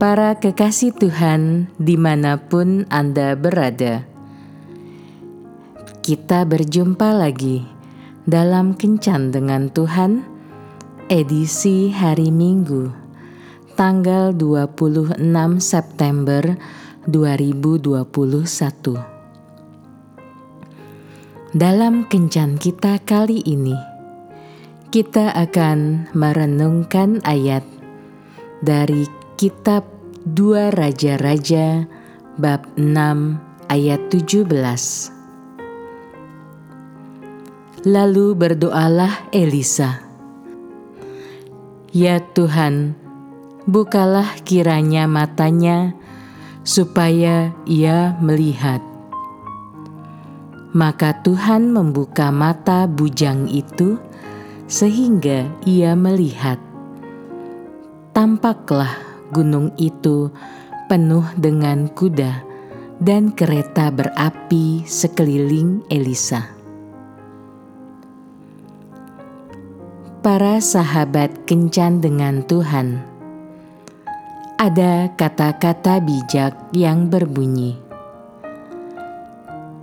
Para kekasih Tuhan, di mana pun Anda berada, kita berjumpa lagi dalam Kencan dengan Tuhan, edisi hari Minggu, tanggal 26 September 2021. Dalam Kencan kita kali ini, kita akan merenungkan ayat dari kitab Dua Raja-Raja bab 6 ayat 17. Lalu berdoalah Elisa. Ya Tuhan, bukalah kiranya matanya supaya ia melihat. Maka Tuhan membuka mata bujang itu sehingga ia melihat. Tampaklah gunung itu penuh dengan kuda dan kereta berapi sekeliling Elisa. Para sahabat kencan dengan Tuhan. Ada kata-kata bijak yang berbunyi,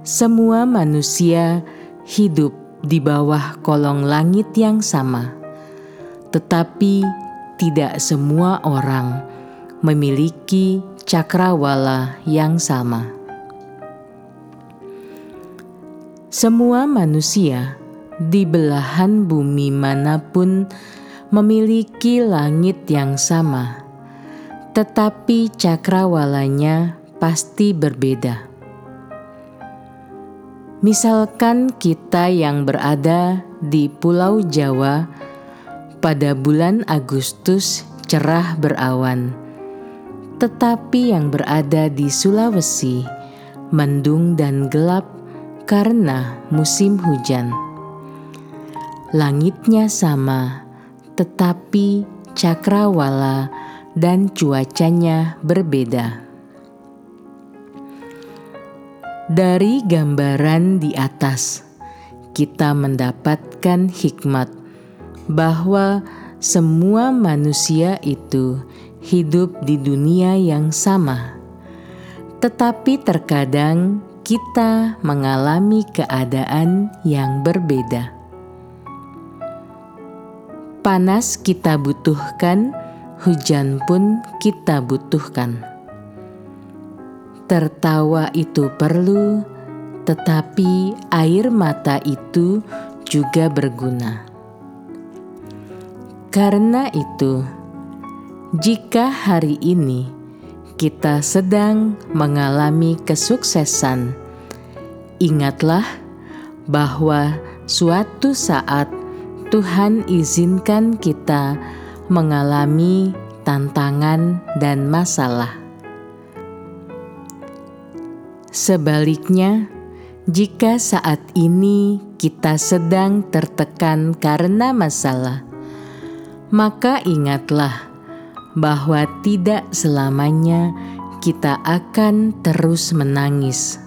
"Semua manusia hidup di bawah kolong langit yang sama, tetapi tidak semua orang." Memiliki cakrawala yang sama. Semua manusia di belahan bumi mana pun memiliki langit yang sama, tetapi cakrawalanya pasti berbeda. Misalkan kita yang berada di Pulau Jawa pada bulan Agustus cerah berawan tetapi yang berada di Sulawesi mendung dan gelap karena musim hujan. Langitnya sama, tetapi cakrawala dan cuacanya berbeda. Dari gambaran di atas, kita mendapatkan hikmat bahwa semua manusia itu hidup di dunia yang sama, tetapi terkadang kita mengalami keadaan yang berbeda. Panas kita butuhkan, hujan pun kita butuhkan. Tertawa itu perlu, tetapi air mata itu juga berguna. Karena itu, jika hari ini kita sedang mengalami kesuksesan, ingatlah bahwa suatu saat Tuhan izinkan kita mengalami tantangan dan masalah. Sebaliknya, jika saat ini kita sedang tertekan karena masalah, maka ingatlah bahwa tidak selamanya kita akan terus menangis.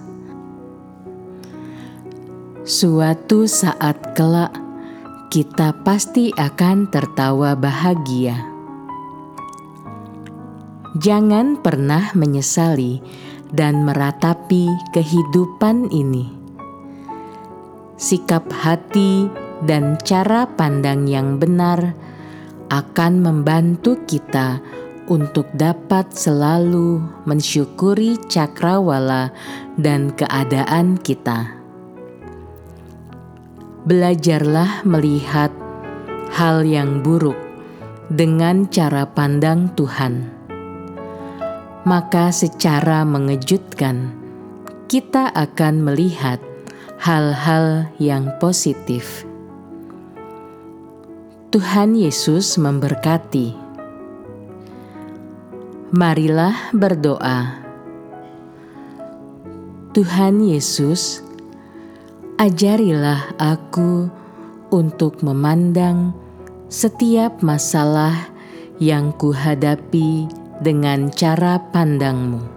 Suatu saat kelak, kita pasti akan tertawa bahagia. Jangan pernah menyesali dan meratapi kehidupan ini. Sikap hati dan cara pandang yang benar akan membantu kita untuk dapat selalu mensyukuri cakrawala dan keadaan kita. Belajarlah melihat hal yang buruk dengan cara pandang Tuhan. Maka secara mengejutkan, kita akan melihat hal-hal yang positif. Tuhan Yesus memberkati. Marilah berdoa. Tuhan Yesus, ajarilah aku untuk memandang setiap masalah yang kuhadapi dengan cara pandangmu,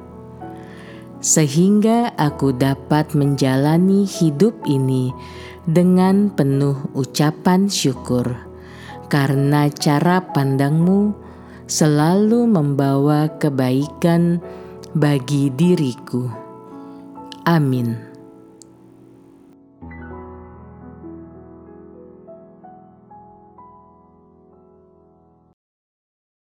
sehingga aku dapat menjalani hidup ini dengan penuh ucapan syukur karena cara pandangmu selalu membawa kebaikan bagi diriku. Amin.